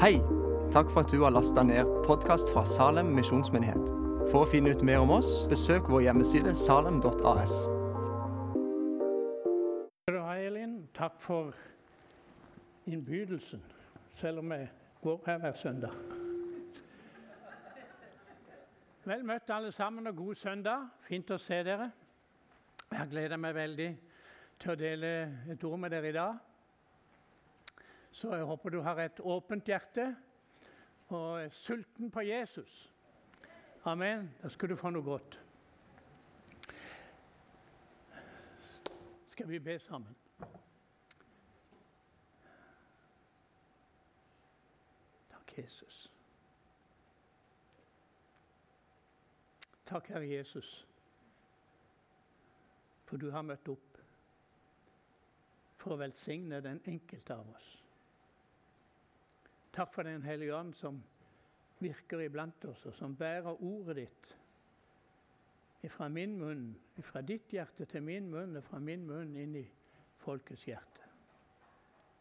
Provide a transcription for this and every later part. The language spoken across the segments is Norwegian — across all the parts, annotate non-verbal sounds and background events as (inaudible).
Hei! Takk for at du har lasta ned podkast fra Salem misjonsmyndighet. For å finne ut mer om oss, besøk vår hjemmeside salem.as. Takk for innbydelsen, selv om jeg går her hver søndag. Vel møtt, alle sammen, og god søndag. Fint å se dere. Jeg gleder meg veldig til å dele et ord med dere i dag. Så jeg håper du har et åpent hjerte og er sulten på Jesus. Amen. Da skal du få noe godt. Skal vi be sammen? Takk, Jesus. Takk, Herre Jesus, for du har møtt opp for å velsigne den enkelte av oss. Takk for Den hellige ånd som virker iblant oss, og som bærer ordet ditt fra min munn, fra ditt hjerte til min munn, og fra min munn inn i folkets hjerte.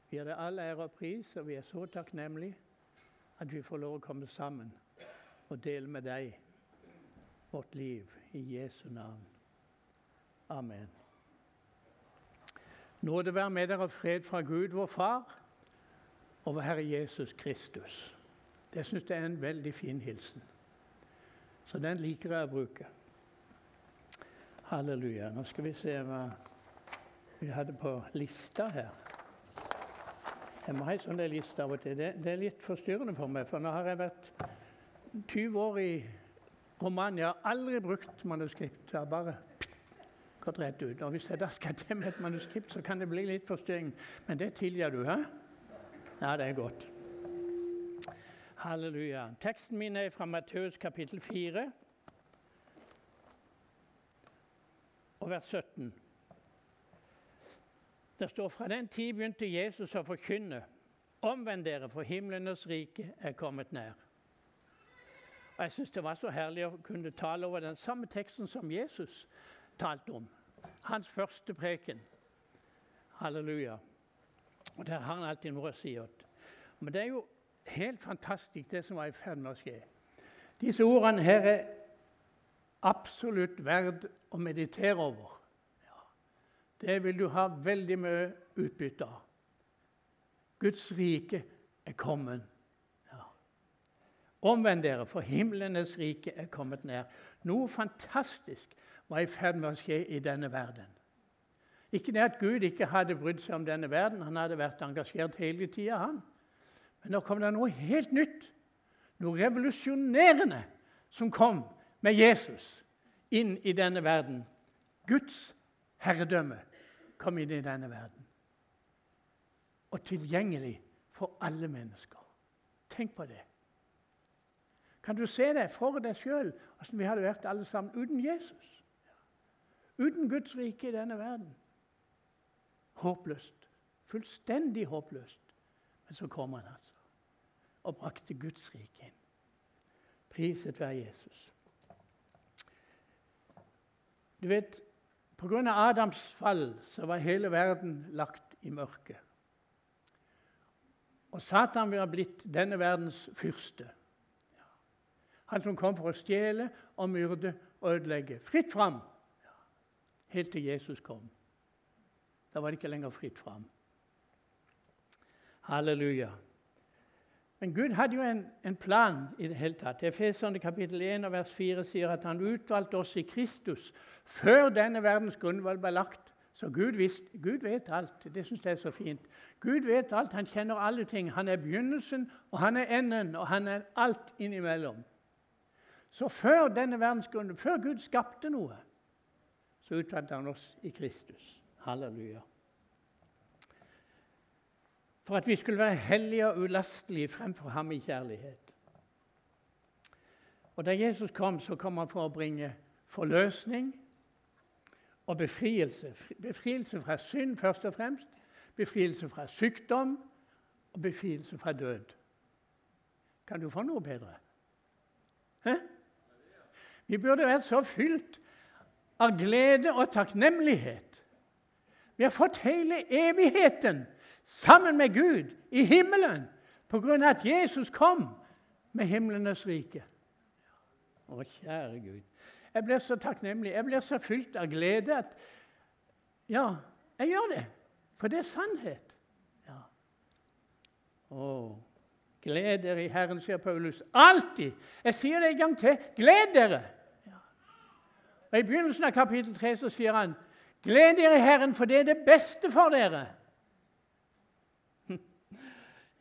Vi gir deg all ære og pris, og vi er så takknemlige at vi får lov å komme sammen og dele med deg vårt liv i Jesu navn. Amen. Nåde være med dere og fred fra Gud, vår Far, og vår Herre Jesus Kristus. Det syns jeg er en veldig fin hilsen. Så den liker jeg å bruke. Halleluja. Nå skal vi se hva vi hadde på lista her. Jeg må ha en sånn liste av og til. Det, det, er litt forstyrrende for meg, for nå har jeg vært 20 år i Romania. Jeg har aldri brukt manuskript. Jeg har bare gått rett ut. Og hvis jeg da skal til med et manuskript, så kan det bli litt forstyrring. Men det tilgir du, hæ? Ja, det er godt. Halleluja. Teksten min er fra Matteus kapittel 4 og vers 17. Det står fra den tid begynte Jesus å forkynne. Omvend dere, for himlenes rike er kommet nær. Og Jeg syns det var så herlig å kunne tale over den samme teksten som Jesus talte om. Hans første preken. Halleluja. Og Der har han alltid noe å si. Men det er jo helt fantastisk, det som var i ferd med å skje. Disse ordene her er absolutt verd å meditere over. Ja. Det vil du ha veldig mye utbytte av. Guds rike er kommet. Ja. Omvend dere, for himlenes rike er kommet nær. Noe fantastisk var i ferd med å skje i denne verden. Ikke det at Gud ikke hadde brydd seg om denne verden, han hadde vært engasjert hele tida, han. Men nå kom det noe helt nytt, noe revolusjonerende, som kom med Jesus inn i denne verden. Guds herredømme kom inn i denne verden. Og tilgjengelig for alle mennesker. Tenk på det. Kan du se det for deg sjøl, åssen vi hadde vært alle sammen uten Jesus? Uten Guds rike i denne verden. Håpløst. Fullstendig håpløst. Men så kom han altså og brakte Guds rike inn. Priset være Jesus. Du vet, Pga. Adams fall så var hele verden lagt i mørket. Og Satan ville blitt denne verdens fyrste. Han som kom for å stjele og myrde og ødelegge. Fritt fram! Helt til Jesus kom. Da var det ikke lenger fritt fram. Halleluja. Men Gud hadde jo en, en plan i det hele tatt. Efeserne kapittel 1 og vers 4 sier at han utvalgte oss i Kristus før denne verdens grunnvoll ble lagt. Så Gud, visst, Gud vet alt. Det syns jeg er så fint. Gud vet alt, Han kjenner alle ting. Han er begynnelsen, og han er enden, og han er alt innimellom. Så før denne verdens grunnvalg, før Gud skapte noe, så utvalgte han oss i Kristus. Halleluja. For at vi skulle være hellige og ulastelige fremfor ham i kjærlighet. Og Da Jesus kom, så kom han for å bringe forløsning og befrielse. Befrielse fra synd først og fremst, befrielse fra sykdom og befrielse fra død. Kan du få noe bedre? Hæ? Vi burde vært så fylt av glede og takknemlighet vi har fått hele evigheten sammen med Gud i himmelen av at Jesus kom med himlenes rike. Å, kjære Gud. Jeg blir så takknemlig. Jeg blir så fylt av glede at Ja, jeg gjør det. For det er sannhet. Ja. Å, gled dere i Herren, sier Paulus. Alltid! Jeg sier det en gang til. Gled dere! Ja. Og I begynnelsen av kapittel 3 så sier han, gled dere i Herren, for det er det beste for dere. (laughs)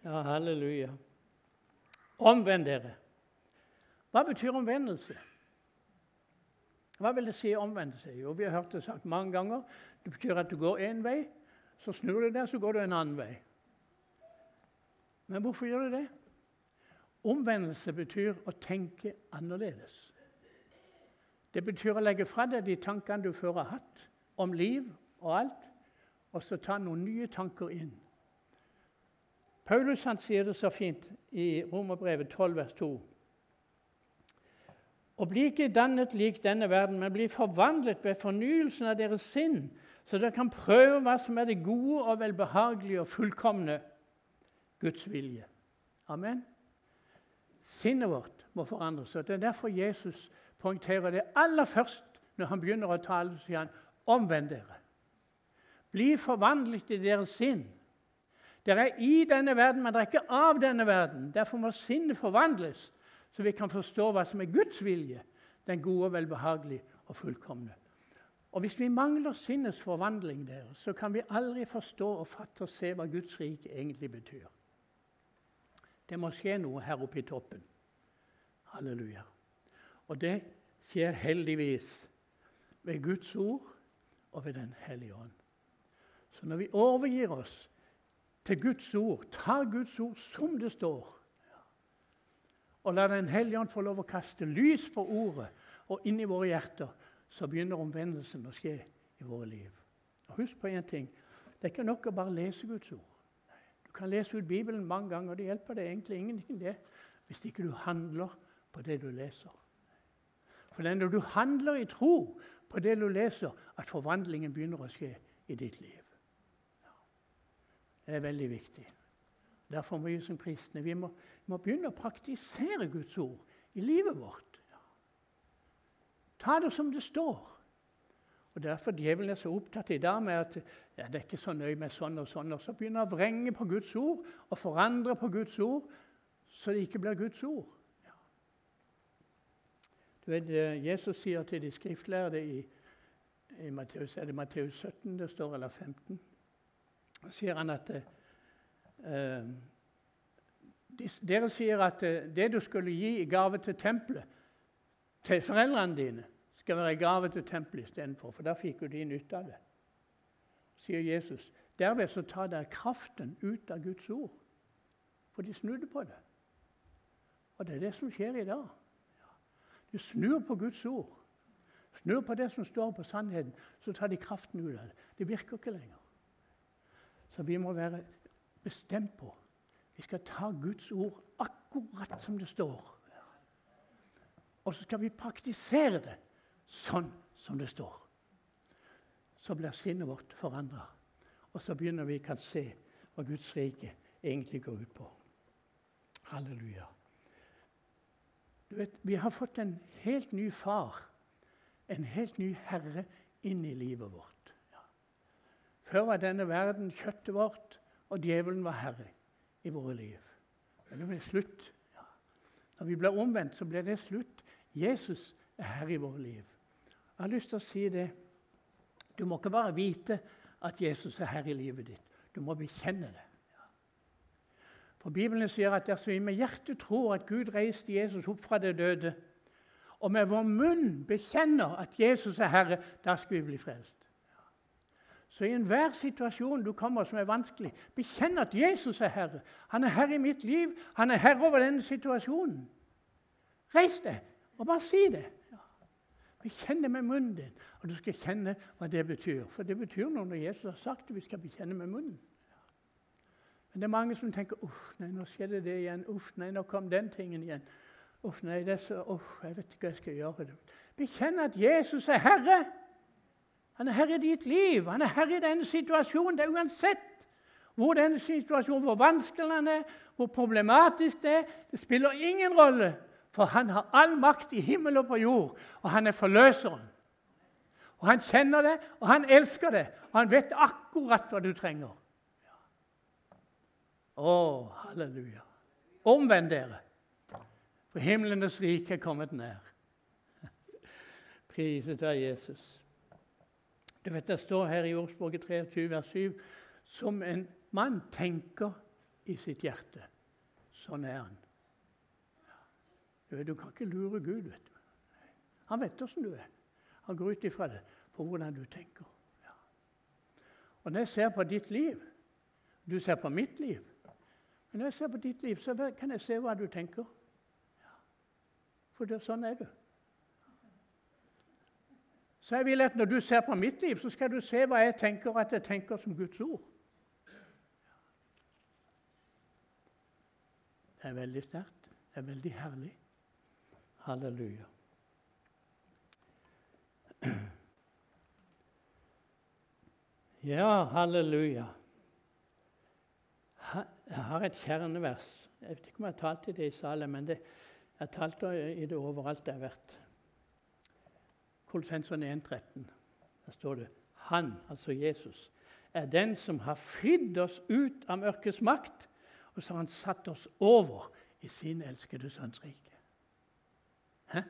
Ja, halleluja. Omvend dere. Hva betyr omvendelse? Hva vil det si å omvende seg? Jo, Vi har hørt det sagt mange ganger. Det betyr at du går én vei, så snur du deg, så går du en annen vei. Men hvorfor gjør du det? Omvendelse betyr å tenke annerledes. Det betyr å legge fra deg de tankene du før har hatt om liv og alt, og så ta noen nye tanker inn. Paulus han sier det så fint i Romerbrevet 12, vers 2. Og bli ikke dannet lik denne verden, men bli forvandlet ved fornyelsen av deres sinn, så dere kan prøve hva som er det gode og velbehagelige og fullkomne Guds vilje. Amen. Sinnet vårt må forandres. og Det er derfor Jesus poengterer det aller først når han begynner å tale. sier han, Omvend dere. Bli forvandlet i deres sinn. Dere er i denne verden, men dere er ikke av denne verden. Derfor må sinnet forvandles, så vi kan forstå hva som er Guds vilje, den gode, velbehagelige og fullkomne. Og Hvis vi mangler sinnets forvandling der, så kan vi aldri forstå og fatte og se hva Guds rike egentlig betyr. Det må skje noe her oppe i toppen. Halleluja. Og det skjer heldigvis ved Guds ord og ved Den hellige ånd. Så når vi overgir oss til Guds ord. Ta Guds ord som det står. Og la Den hellige ånd få lov å kaste lys på ordet og inn i våre hjerter. Så begynner omvendelsen å skje i våre liv. Og Husk på én ting. Det er ikke nok å bare lese Guds ord. Du kan lese ut Bibelen mange ganger, det hjelper deg egentlig ingenting det, hvis ikke du handler på det du leser. For når du handler i tro på det du leser, at forvandlingen begynner å skje i ditt liv. Det er veldig viktig. Derfor må vi som kristne vi må, må begynne å praktisere Guds ord i livet vårt. Ja. Ta det som det står. Og Derfor djevelen er så opptatt i dag med at ja, det er ikke så nøye med sånn og sånn. Og så begynner han å vrenge på Guds ord og forandre på Guds ord, så det ikke blir Guds ord. Du vet, eh, Jesus sier til de skriftlærde i, i Matteus, er det Matteus 17 det står, eller 15 sier han at eh, Dere sier at eh, det du skulle gi i gave til tempelet, til foreldrene dine, skal være i gave til tempelet istedenfor, for da fikk jo de nytte av det. Sier Jesus. Derved så tar dere kraften ut av Guds ord, for de snudde på det. Og det er det som skjer i dag. Du snur på Guds ord. Snur på det som står på sannheten, så tar de kraften ut av det. Det virker ikke lenger. Så vi må være bestemt på vi skal ta Guds ord akkurat som det står. Og så skal vi praktisere det sånn som det står. Så blir sinnet vårt forandra, og så begynner vi å se hva Guds rike egentlig går ut på. Halleluja. Du vet, Vi har fått en helt ny far, en helt ny herre, inn i livet vårt. Før var denne verden kjøttet vårt, og djevelen var herre i våre liv. Men det ble slutt. Ja. Når vi ble omvendt, så ble det slutt. Jesus er herre i våre liv. Jeg har lyst til å si det. Du må ikke bare vite at Jesus er herre i livet ditt. Du må bekjenne det. For Bibelen sier at dersom vi med hjertet tror at Gud reiste Jesus opp fra det døde, og med vår munn bekjenner at Jesus er Herre, da skal vi bli frelst. Så i enhver situasjon du kommer som er vanskelig, bekjenn at Jesus er Herre. Han er Herre i mitt liv. Han er Herre over denne situasjonen. Reis deg og bare si det. Bekjenn det med munnen din, og du skal kjenne hva det betyr. For det betyr noe når Jesus har sagt det. Vi skal bekjenne med munnen. Men det er mange som tenker uff, nei, nå skjedde det igjen. Uff, nei, nå kom den tingen igjen. Uff, nei, det er så, uff, jeg vet ikke hva jeg skal gjøre. Bekjenn at Jesus er Herre. Han er herre i ditt liv. Han er herre i denne situasjonen. Det er uansett Hvor denne situasjonen, hvor vanskelig den er, hvor problematisk det er, det spiller ingen rolle. For han har all makt i himmel og på jord, og han er forløseren. Og Han kjenner det, og han elsker det, og han vet akkurat hva du trenger. Å, halleluja. Omvend dere, for himlenes rike er kommet nær. (laughs) Priset være Jesus. Du vet, Det står her i Ordspråket 23, vers 7 som en mann tenker i sitt hjerte. Sånn er han. Du, vet, du kan ikke lure Gud. vet du. Han vet åssen du er. Han går ut ifra det for hvordan du tenker. Ja. Og Når jeg ser på ditt liv Du ser på mitt liv. Men når jeg ser på ditt liv, så kan jeg se hva du tenker. For det, sånn er du. Så jeg vil at når du ser på mitt liv, så skal du se hva jeg tenker at jeg tenker som Guds ord. Det er veldig sterkt. Det er veldig herlig. Halleluja. (clears throat) Ja, halleluja. Jeg har et kjernevers. Jeg vet ikke om jeg har talt i det i salen, men det, jeg har talt i det overalt jeg har vært. Kolossenserne 1,13. Der står det Han, altså Jesus, er den som har fridd oss ut av mørkets makt, og så har han satt oss over i sin elskede sønns rike. Hæ?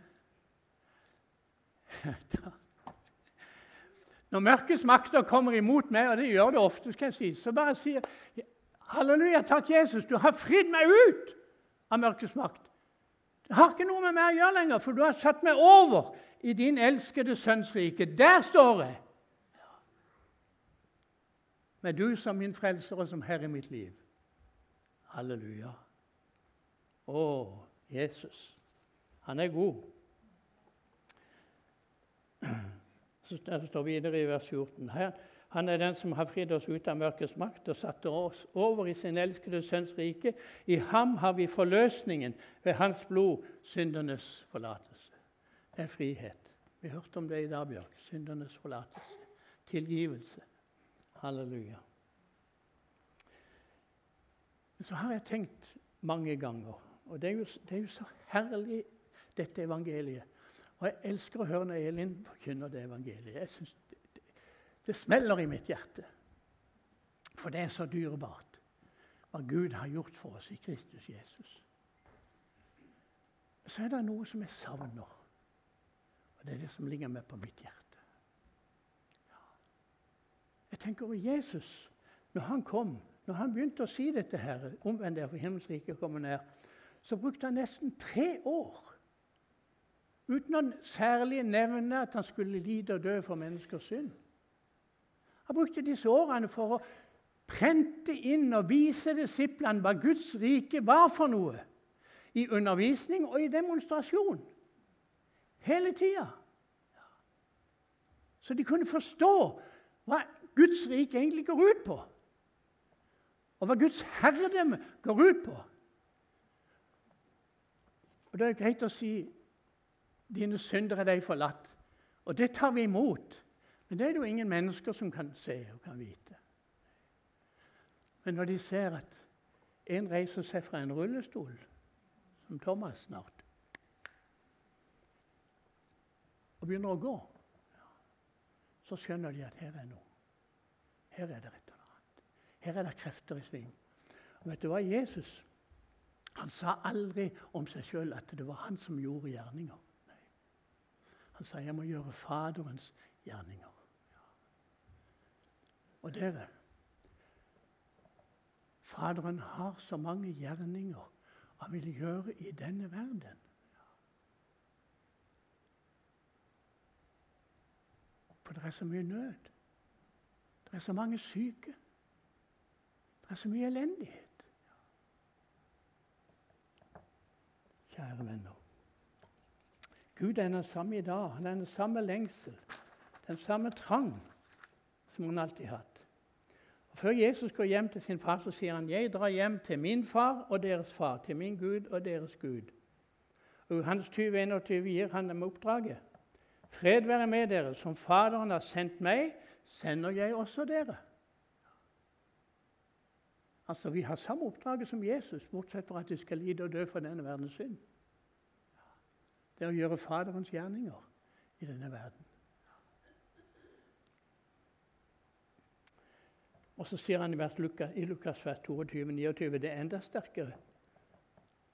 (laughs) Når mørkets makter kommer imot meg, og det gjør det ofte, skal jeg si, så bare sier Halleluja, takk, Jesus, du har fridd meg ut av mørkets makt. Det har ikke noe med meg å gjøre lenger, for du har satt meg over i din elskede sønns rike. Der står jeg! Med du som min frelser og som herre i mitt liv. Halleluja. Å, Jesus. Han er god. Så står videre i vers 14. Her, han er den som har fridd oss ut av mørkets makt og satt oss over i sin elskede Sønns rike. I ham har vi forløsningen ved hans blod, syndernes forlatelse. Det er frihet. Vi hørte om det i dag, Bjørk. Syndernes forlatelse. Tilgivelse. Halleluja. Så har jeg tenkt mange ganger, og det er jo, det er jo så herlig, dette evangeliet. Og jeg elsker å høre når Elin forkynner det evangeliet. Jeg synes det, smeller i mitt hjerte. For det er så dyrebart hva Gud har gjort for oss i Kristus Jesus. Så er det noe som jeg savner. Og Det er det som ligger meg på mitt hjerte. Ja. Jeg tenker over Jesus. Når han kom, når han begynte å si dette her, omvend for himmelsriket kommer ned, så brukte han nesten tre år uten å særlig nevne at han skulle lide og dø for menneskers synd. Han brukte disse årene for å prente inn og vise disiplene hva Guds rike var for noe. I undervisning og i demonstrasjon. Hele tida. Så de kunne forstå hva Guds rike egentlig går ut på. Og hva Guds herredømme går ut på. Og Det er greit å si 'dine synder er deg forlatt'. Og det tar vi imot. Men det er det jo ingen mennesker som kan se og kan vite. Men når de ser at en reiser seg fra en rullestol, som Thomas snart, og begynner å gå, så skjønner de at her er noe. Her er det et eller annet. Her er det krefter i sving. Og vet du hva? Jesus han sa aldri om seg sjøl at det var han som gjorde gjerninger. Nei. Han sa 'jeg må gjøre Faderens gjerninger'. Og dere Faderen har så mange gjerninger han vil gjøre i denne verden. For det er så mye nød. Det er så mange syke. Det er så mye elendighet. Kjære venner. Gud er den samme i dag. Han er den samme lengsel, den samme trang som han alltid har hatt. Før Jesus går hjem til sin far, så sier han, 'Jeg drar hjem til min far og deres far', til min Gud og deres Gud. Og I Johannes 20, 21 gir han dem oppdraget. Fred være med dere. Som Faderen har sendt meg, sender jeg også dere. Altså, Vi har samme oppdraget som Jesus, bortsett fra at vi skal lide og dø for denne verdens synd. Det er å gjøre Faderens gjerninger i denne verden. Og så sier han i, Lukas, i Lukas 22, 29, det er enda sterkere.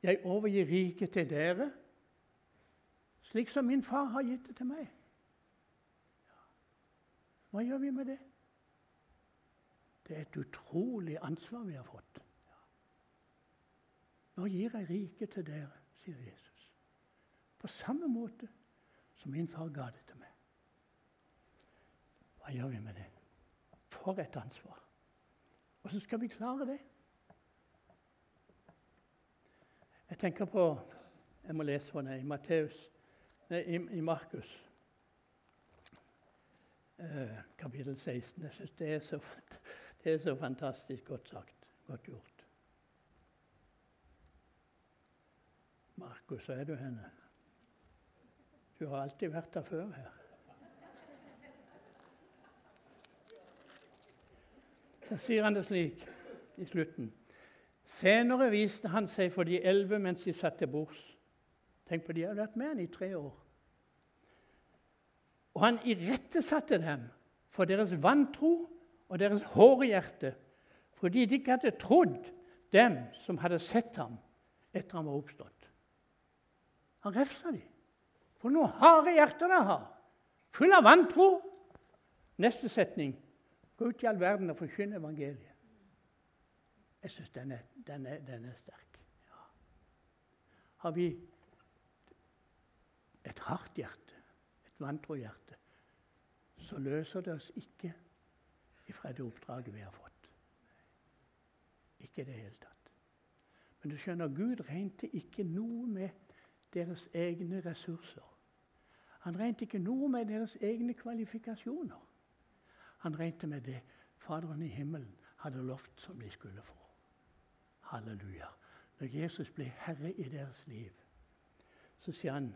Jeg overgir riket til dere, slik som min far har gitt det til meg. Hva gjør vi med det? Det er et utrolig ansvar vi har fått. Nå gir jeg riket til dere, sier Jesus. På samme måte som min far ga det til meg. Hva gjør vi med det? For et ansvar. Og så skal vi klare det. Jeg tenker på Jeg må lese deg i Matteus, nei, i, Markus, eh, kapittel 16. Jeg syns det, det, er så fantastisk godt sagt. Godt gjort. Markus, så er du henne? Du har alltid vært der før her. Så sier han det slik i slutten. Senere viste han seg for de elleve mens de satt til bords. Tenk på, de hadde vært med han i tre år. Og han irettesatte dem for deres vantro og deres hårde hjerte, fordi de ikke hadde trodd dem som hadde sett ham etter han var oppstått. Han refsa dem. For noe harde hjerter de har! Full av vantro! Neste setning. Gå ut i all verden og forkynne evangeliet. Jeg syns den, den, den, er sterk. Ja. Har vi et hardt hjerte, et vantrohjerte, så løser det oss ikke ifra det oppdraget vi har fått. Ikke i det hele tatt. Men du skjønner, Gud regnet ikke noe med deres egne ressurser. Han regnet ikke noe med deres egne kvalifikasjoner. Han regnet med det Faderen i himmelen hadde lovt som de skulle få. Halleluja. Når Jesus ble herre i deres liv, så sier han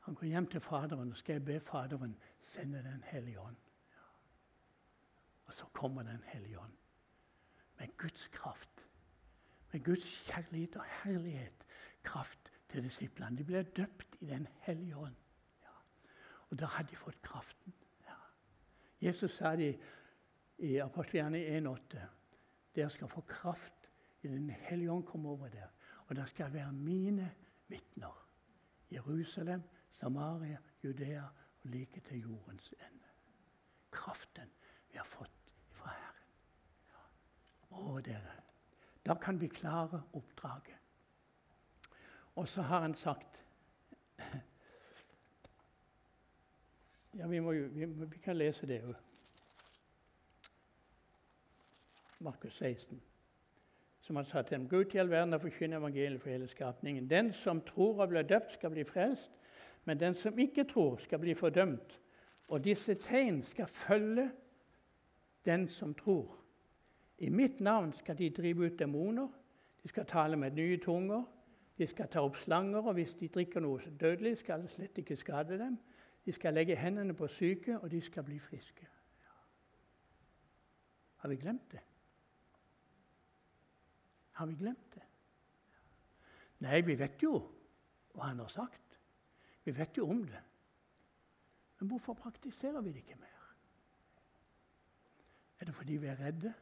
Han går hjem til Faderen og skal jeg be Faderen sende Den hellige ånd. Og så kommer Den hellige ånd med Guds kraft, med Guds kjærlighet og herlighet, kraft til disiplene. De ble døpt i Den hellige ånd. Og da hadde de fått kraften. Jesus sa det i Apostlene 1,8.: Dere skal få kraft i Den hellige ånd komme over der. Og dere skal være mine vitner. Jerusalem, Samaria, Judea og like til jordens ende. Kraften vi har fått fra Herren. Å, dere. Da kan vi klare oppdraget. Og så har han sagt Ja, vi, må, vi, vi kan lese det òg. Markus 16. Som han sa til dem, Gå ut i all verden og forkynne evangeliet for hele skapningen. Den som tror og blir døpt, skal bli frelst, men den som ikke tror, skal bli fordømt. Og disse tegn skal følge den som tror. I mitt navn skal de drive ut demoner, de skal tale med nye tunger, de skal ta opp slanger, og hvis de drikker noe dødelig, skal det slett ikke skade dem. De skal legge hendene på syke, og de skal bli friske. Har vi glemt det? Har vi glemt det? Nei, vi vet jo hva han har sagt. Vi vet jo om det. Men hvorfor praktiserer vi det ikke mer? Er det fordi vi er redde?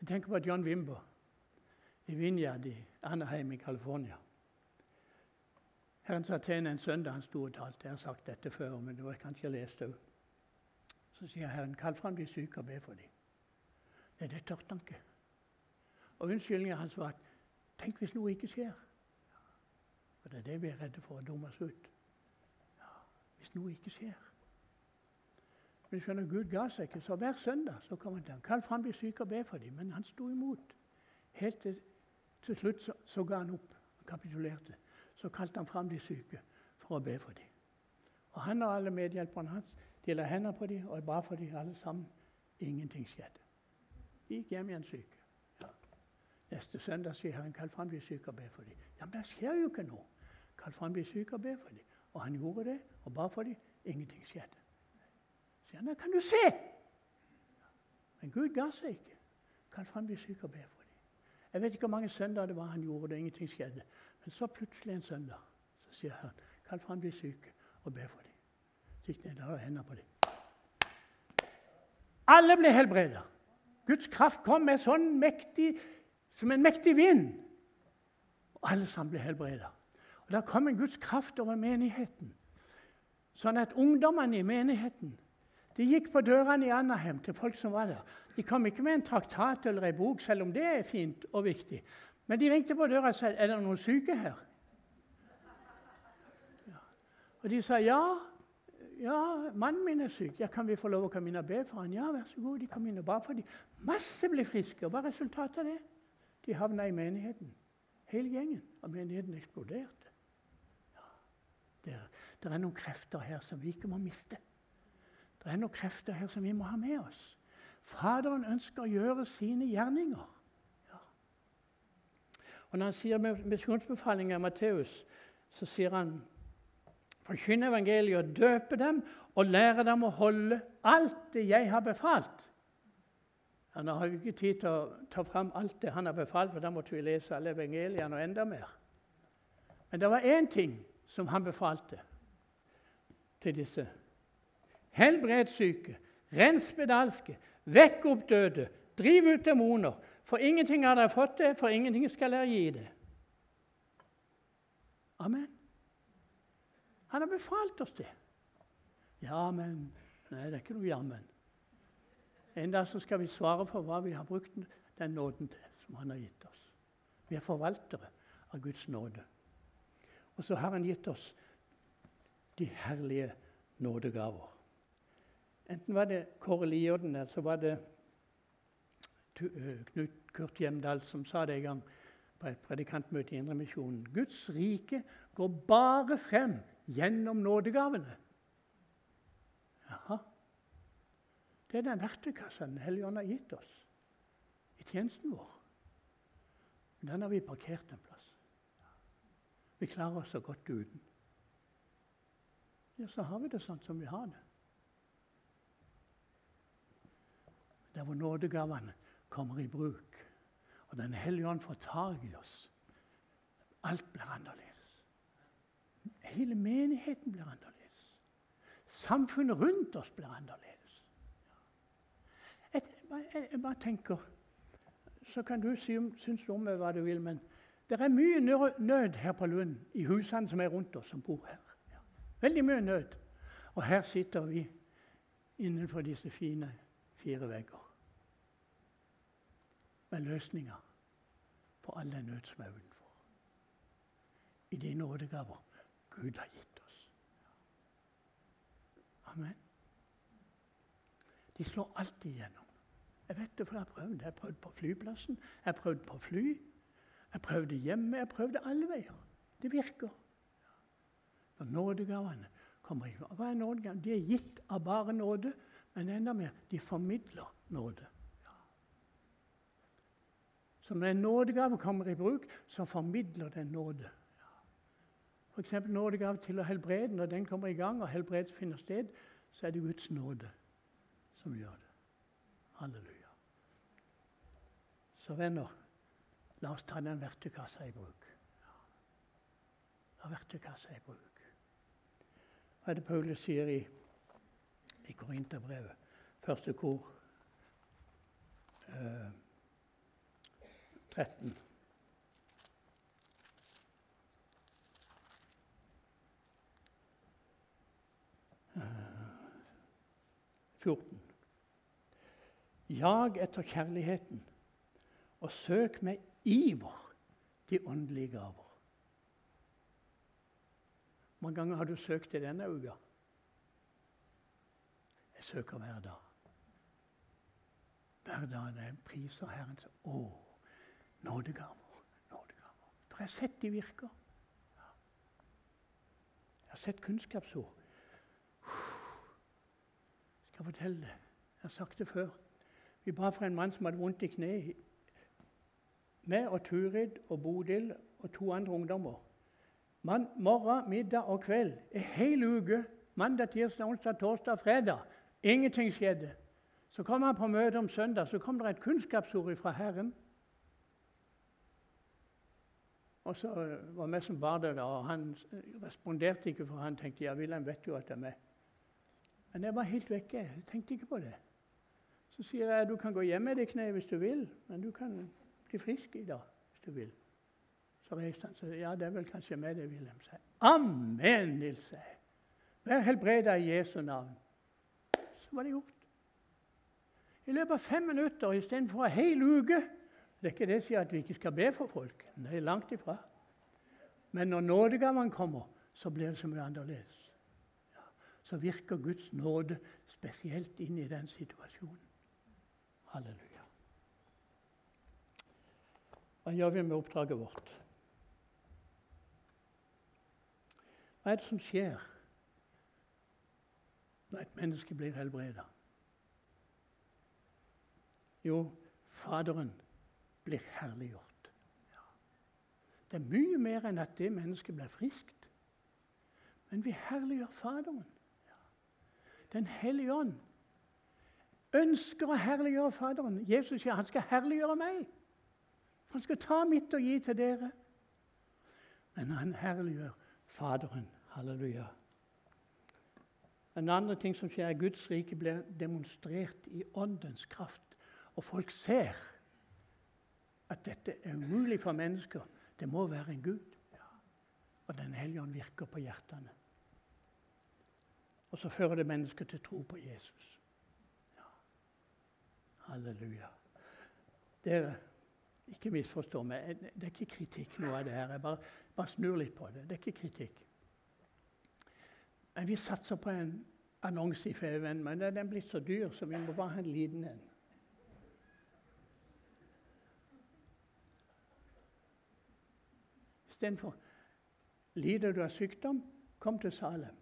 Jeg tenker på John Wimber i Vinjard i Anaheim i California. Herren sa til henne en søndag han sto og talte. Jeg har sagt dette før, men det var kanskje jeg leste òg. Så sier Herren, kall fram de syke og be for dem. Nei, det han ikke. Og unnskyldningen hans var at tenk hvis noe ikke skjer. For det er det vi er redde for å dumme oss ut. Ja, hvis noe ikke skjer. Men skjønner, Gud ga seg ikke, så hver søndag så kom han til ham. Kall fram de syke og be for dem. Men han sto imot. Helt til, til slutt så, så ga han opp. Han kapitulerte så kalte han fram de syke for å be for dem. Og Han og alle medhjelperne hans de la hender på dem og ba for dem alle sammen. Ingenting skjedde. De gikk hjem igjen syke. Ja. Neste søndag sier Herren kall fram de syke og be for dem. Ja, Men det skjer jo ikke noe. Kall fram de syke og be for dem. Og han gjorde det og ba for dem. Ingenting skjedde. Sier han, da kan du se! Men Gud ga seg ikke. Kall fram de syke og be for dem. Jeg vet ikke hvor mange søndager det var han gjorde det, ingenting skjedde. Men så plutselig en søndag så sier han, kall fram de syke og be for dem. Gikk ned og hendene på dem. Alle ble helbredet. Guds kraft kom med sånn mektig, som en mektig vind. Og alle sammen ble helbredet. Og Da kom en Guds kraft over menigheten. Sånn at ungdommene i menigheten de gikk på dørene i Anaheim til folk som var der. De kom ikke med en traktat eller en bok, selv om det er fint og viktig. Men de ringte på døra og sa er det noen syke her. Ja. Og de sa ja. Ja, mannen min er syk. Ja, Kan vi få lov å komme inn og be for han? Ja, vær så god. De kom inn og ba for dem. Masse ble friske. Og hva er resultatet av det? De havna i menigheten. Hele gjengen Og menigheten eksploderte. Ja, det, det er noen krefter her som vi ikke må miste. Det er noen krefter her som vi må ha med oss. Faderen ønsker å gjøre sine gjerninger. Og Når han sier misjonsbefalinger i Matteus, så sier han Forkynn evangeliet og døpe dem og lære dem å holde alt det jeg har befalt. Ja, nå har ikke tid til å ta fram alt det han har befalt, for da måtte vi lese alle evangeliene og enda mer. Men det var én ting som han befalte til disse Helbred syke, rens spedalske, vekk opp døde, driv ut demoner. For ingenting har dere fått det, for ingenting skal dere gi det. Amen. Han har befalt oss det. Ja, men Nei, det er ikke noe jammen. En dag så skal vi svare for hva vi har brukt den nåden til, som han har gitt oss. Vi er forvaltere av Guds nåde. Og så har han gitt oss de herlige nådegaver. Enten var det Kåre Lierden eller så var det Knut Kurt Hjemdal som sa det en gang på et predikantmøte i Indremisjonen. Guds rike går bare frem gjennom nådegavene. Jaha. Det er den verktøykassa Den hellige ånd har gitt oss i tjenesten vår. Den har vi parkert en plass. Vi klarer oss så godt uten. Ja, så har vi det sånn som vi har det. der hvor nådegavene kommer i bruk, og Den hellige ånd får tak i oss. Alt blir annerledes. Hele menigheten blir annerledes. Samfunnet rundt oss blir annerledes. Jeg, jeg, jeg bare tenker Så kan du si synes du om meg hva du vil, men det er mye nød her på Lund, i husene som er rundt oss, som bor her. Veldig mye nød. Og her sitter vi innenfor disse fine fire vegger med løsninger for all den nød som er utenfor. I de nådegaver Gud har gitt oss. Amen. De slår alltid igjennom. Jeg vet det, for jeg har prøvd. Jeg har prøvd på flyplassen, jeg har prøvd på fly. Jeg prøvde hjemme, jeg prøvde alle veier. Det virker. Når nådegavene kommer i Hva er nådegavene? De er gitt av bare nåde, men enda mer de formidler nåde. Så når en nådegave kommer i bruk, så formidler den nåde. F.eks. nådegave til å helbrede. Når den kommer i gang, og helbredelse finner sted, så er det Guds nåde som gjør det. Halleluja. Så venner, la oss ta den verktøykassa i bruk. La verktøykassa i bruk. Hva er det Paulus sier i, i Korinterbrevet, første kor? Uh, 13. Uh, 14. Jag etter kjærligheten, og søk med iver de åndelige gaver. Hvor mange ganger har du søkt i denne uka? Jeg søker hver dag. Hver dag jeg priser Herren. Å, Nådegaver. nådegaver. For jeg har sett de virker. Jeg har sett kunnskapsord. Jeg skal fortelle det. Jeg har sagt det før. Vi ba for en mann som hadde vondt i kneet. Meg og Turid og Bodil og to andre ungdommer. Man, morgen, middag og kveld. En hel uke. Mandag, tirsdag, onsdag, torsdag, fredag. Ingenting skjedde. Så kom han på møte om søndag, så kom det et kunnskapsord fra Herren. Og så var vi som bar det, og han responderte ikke, for han tenkte ja, Wilhelm vet jo at det er meg. Men jeg var helt vekke. Jeg tenkte ikke på det. Så sier jeg du kan gå hjem med det kneet hvis du vil, men du kan bli frisk i dag hvis du vil. Så reiste han seg. Ja, det er vel kanskje meg, det, Wilhelm sier. Amen, Nils. Vær helbreda i Jesu navn. Så var det gjort. I løpet av fem minutter istedenfor en hel uke. Det er ikke det jeg sier at vi ikke skal be for folk. Nei, langt ifra. Men når nådegavene kommer, så blir det så mye annerledes. Ja, så virker Guds nåde spesielt inn i den situasjonen. Halleluja. Hva gjør vi med oppdraget vårt? Hva er det som skjer når et menneske blir helbreda? Jo, Faderen blir herliggjort. Ja. Det er mye mer enn at det mennesket blir friskt. Men vi herliggjør Faderen. Ja. Den hellige ånd ønsker å herliggjøre Faderen. Jesus sier han skal herliggjøre meg. Han skal ta mitt og gi til dere. Men han herliggjør Faderen. Halleluja. En annen ting som skjer, er Guds rike blir demonstrert i åndens kraft. Og folk ser at dette er umulig for mennesker. Det må være en Gud. Ja. Og Den hellige ånd virker på hjertene. Og så fører det mennesker til tro på Jesus. Halleluja. Dere, ikke misforstå meg. Det er ikke kritikk noe av det her. Jeg bare, bare snur litt på det. Det er ikke kritikk. Men vi satser på en annonse i Feven, men den er blitt så dyr, så vi må bare ha en liten en. Istedenfor lider du av sykdom, kom til Salem.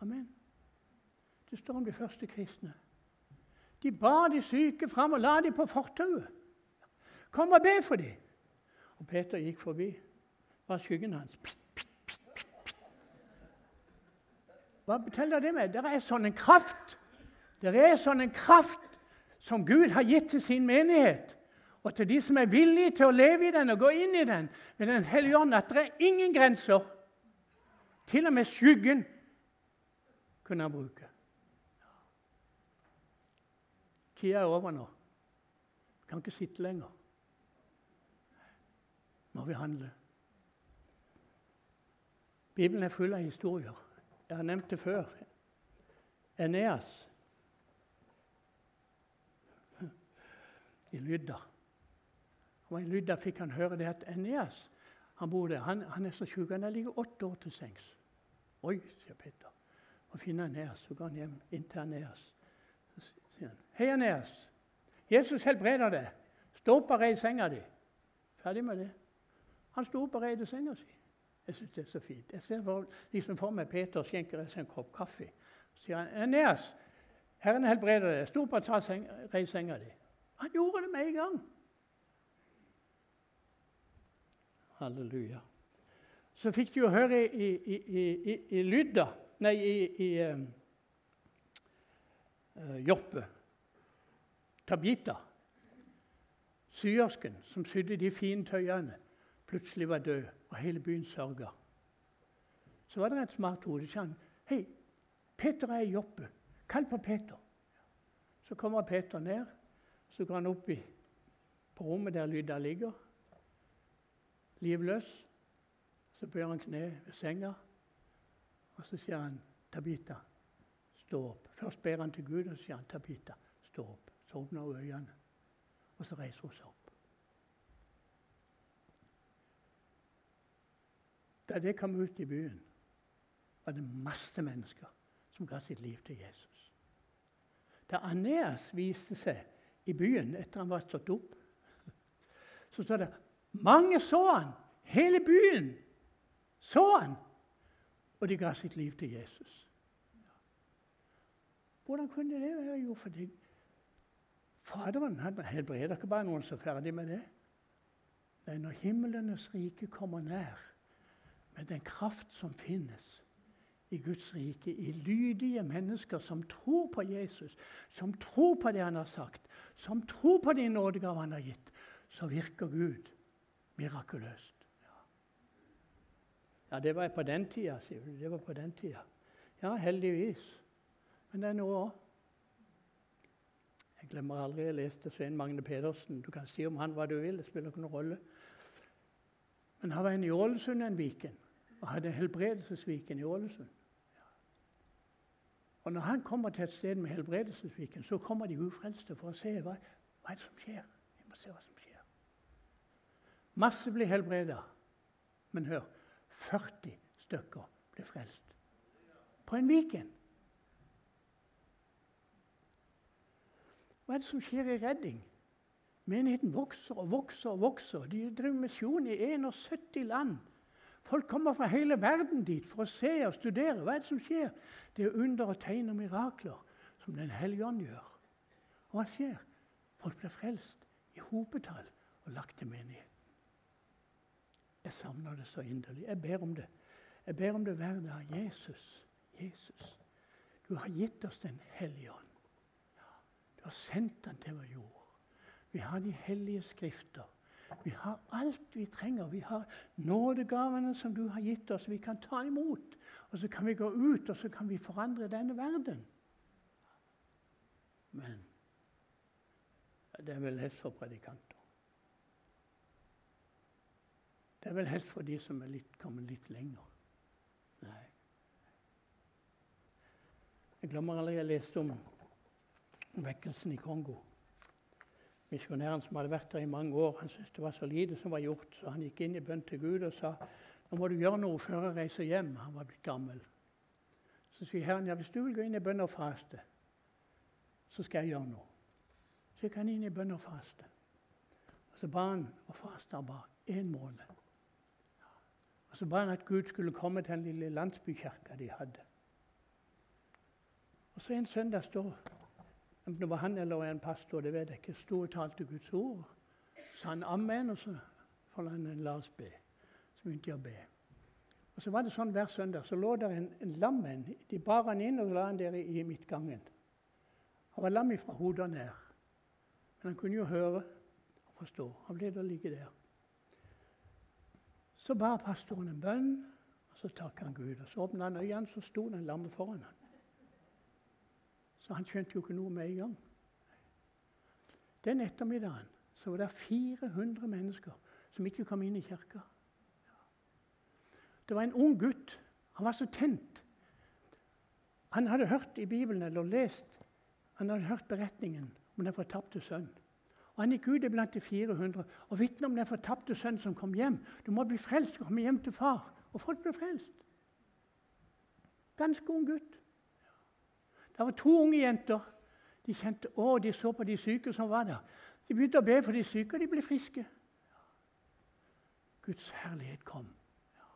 Amen. Det står om de første kristne. De bar de syke fram og la dem på fortauet. Kom og be for dem. Og Peter gikk forbi. Var skyggen hans. Pst, pst, pst, Hva forteller det med? Det er sånn en kraft. Det er sånn en kraft som Gud har gitt til sin menighet. Og til de som er villige til å leve i den og gå inn i den med Den hellige ånd, at det er ingen grenser. Til og med skyggen kunne han bruke. Tida er over nå. Vi kan ikke sitte lenger. Må vi handle. Bibelen er full av historier. Jeg har nevnt det før. Eneas i Lydda. Og I Lydda fikk han høre det at Eneas han bor der. Han, han er så sjuk. Han ligger åtte år til sengs. Oi, sier Peter. Og finner Eneas. Så går han hjem inn til Eneas sier han. 'Hei, Eneas. Jesus helbreder deg. Stå opp og rei senga di.' Ferdig med det. Han sto opp og reide senga si. Jeg syns det er så fint. Jeg ser for, liksom for meg Peter skjenker seg en kopp kaffe. Så sier han, 'Eneas, Herren helbreder deg. Stå opp og reis senga di.' Han gjorde det med en gang. Halleluja. Så fikk de jo høre i, i, i, i Lydda Nei, i, uh, Joppe. Tabita, syersken som sydde de fine tøyene, plutselig var død, og hele byen sørga. Så var det et smart hode. som 'Hei, Peter er i Joppe. Kall på Peter.' Så kommer Peter ned. Så går han opp i, på rommet der Lydda ligger, livløs. Så bøyer han kne ved senga, og så sier han, 'Tabita, stå opp.' Først ber han til Gud, og så sier han, 'Tabita, stå opp'. Så åpner hun øynene, og så reiser hun seg opp. Da det kom ut i byen, var det masse mennesker som ga sitt liv til Jesus. Da Aneas viste seg i byen etter han var stått opp, (laughs) så står det mange så han. Hele byen så han. Og de ga sitt liv til Jesus. Hvordan kunne det være? Jo, fordi Faderen helbreder ikke bare noen som er ferdig med det. Er når himlenes rike kommer nær, med den kraft som finnes i Guds rike, i lydige mennesker som tror på Jesus, som tror på det han har sagt, som tror på de nådegaver han har gitt, så virker Gud mirakuløst. Ja, ja det var på den tida, sier du. Det var på den tida. Ja, heldigvis. Men det er nå òg. Jeg glemmer aldri jeg leste Svein Magne Pedersen. Du kan si om han hva du vil, det spiller ikke noen rolle. Men han var en i Ålesund en Viken, og hadde helbredelsesviken i Ålesund. Og Når han kommer til et sted med helbredelsesviken, så kommer de ufrelste for å se hva, hva er det som skjer. Vi må se hva som skjer. Masse blir helbreda. Men hør 40 stykker blir frelst. På en Viken. Hva er det som skjer i Redding? Menigheten vokser og vokser og vokser. De driver misjon i 71 land. Folk kommer fra hele verden dit for å se og studere. Hva er det som skjer? Det er under og tegn og mirakler som Den hellige ånd gjør. Og hva skjer? Folk blir frelst i hopetall og lagt til menigheten. Jeg savner det så inderlig. Jeg ber om det. Jeg ber om det hver dag. Jesus, Jesus, du har gitt oss Den hellige ånd. Du har sendt den til vår jord. Vi har de hellige skrifter. Vi har alt vi trenger. Vi har nådegavene som du har gitt oss. Vi kan ta imot. Og så kan vi gå ut og så kan vi forandre denne verden. Men det er vel helst for predikanter. Det er vel helst for de som er litt, kommet litt lenger. Nei. Jeg glemmer aldri jeg leste om vekkelsen i Kongo. Misjonæren som hadde vært der i mange år, han syntes det var så lite som var gjort, så han gikk inn i bønn til Gud og sa nå må du gjøre noe før jeg reiser hjem. Han var blitt gammel. Så sier Herren ja, hvis du vil gå inn i bønn og faste, så skal jeg gjøre noe. Så gikk han inn i bønn og faste. Og så ba han og fasta bare én måned. Og så ba han at Gud skulle komme til den lille landsbykirka de hadde. Og så en søndag står enten det var han eller en pastor, det vet jeg ikke. Sto og talte Guds ord. Sa han amen, og så foldet han la oss be. Så begynte jeg å be. Og så var det sånn Hver søndag så lå der en, en lam en. De bar han inn og la han der i midtgangen. Han var lam fra hodet og ned. Men han kunne jo høre og forstå. Han ble da ligge der. Så ba pastoren en bønn, og så takket han Gud. Og Så åpnet han øynene, så sto den lamme foran ham. Så han skjønte jo ikke noe med en gang. Den ettermiddagen så var det 400 mennesker som ikke kom inn i kirka. Det var en ung gutt. Han var så tent. Han hadde hørt i Bibelen eller lest han hadde hørt beretningen om den fortapte sønn. Han gikk ut blant de 400 og vitnet om den fortapte sønnen som kom hjem. Du må bli frelst og komme hjem til far. Og folk ble frelst. Ganske ung gutt. Det var to unge jenter. De kjente, å, de så på de syke som var der. De begynte å be for de syke, og de ble friske. Guds herlighet kom. Ja,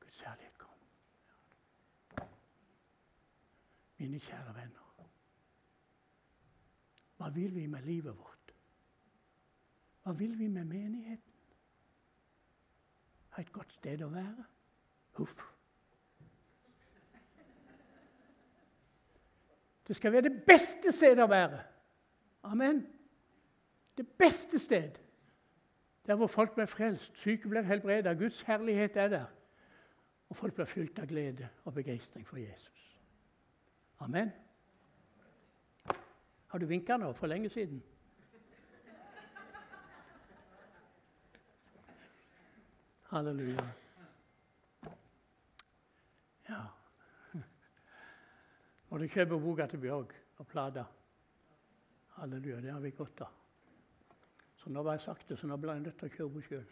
Guds herlighet kom. Ja. Mine kjære venner. Hva vil vi med livet vårt? Hva vil vi med menigheten? Ha et godt sted å være? Huff. Det skal være det beste stedet å være. Amen. Det beste sted. Der hvor folk blir frelst, syke blir helbredet, Guds herlighet er der. Og folk blir fylt av glede og begeistring for Jesus. Amen. Har du vinka nå for lenge siden? Halleluja. Ja. Må du kjøpe boka til Bjørg og plata. Halleluja, det har vi godt av. Så nå var jeg sagt det, så nå ble jeg nødt til å kjøre på sjøl.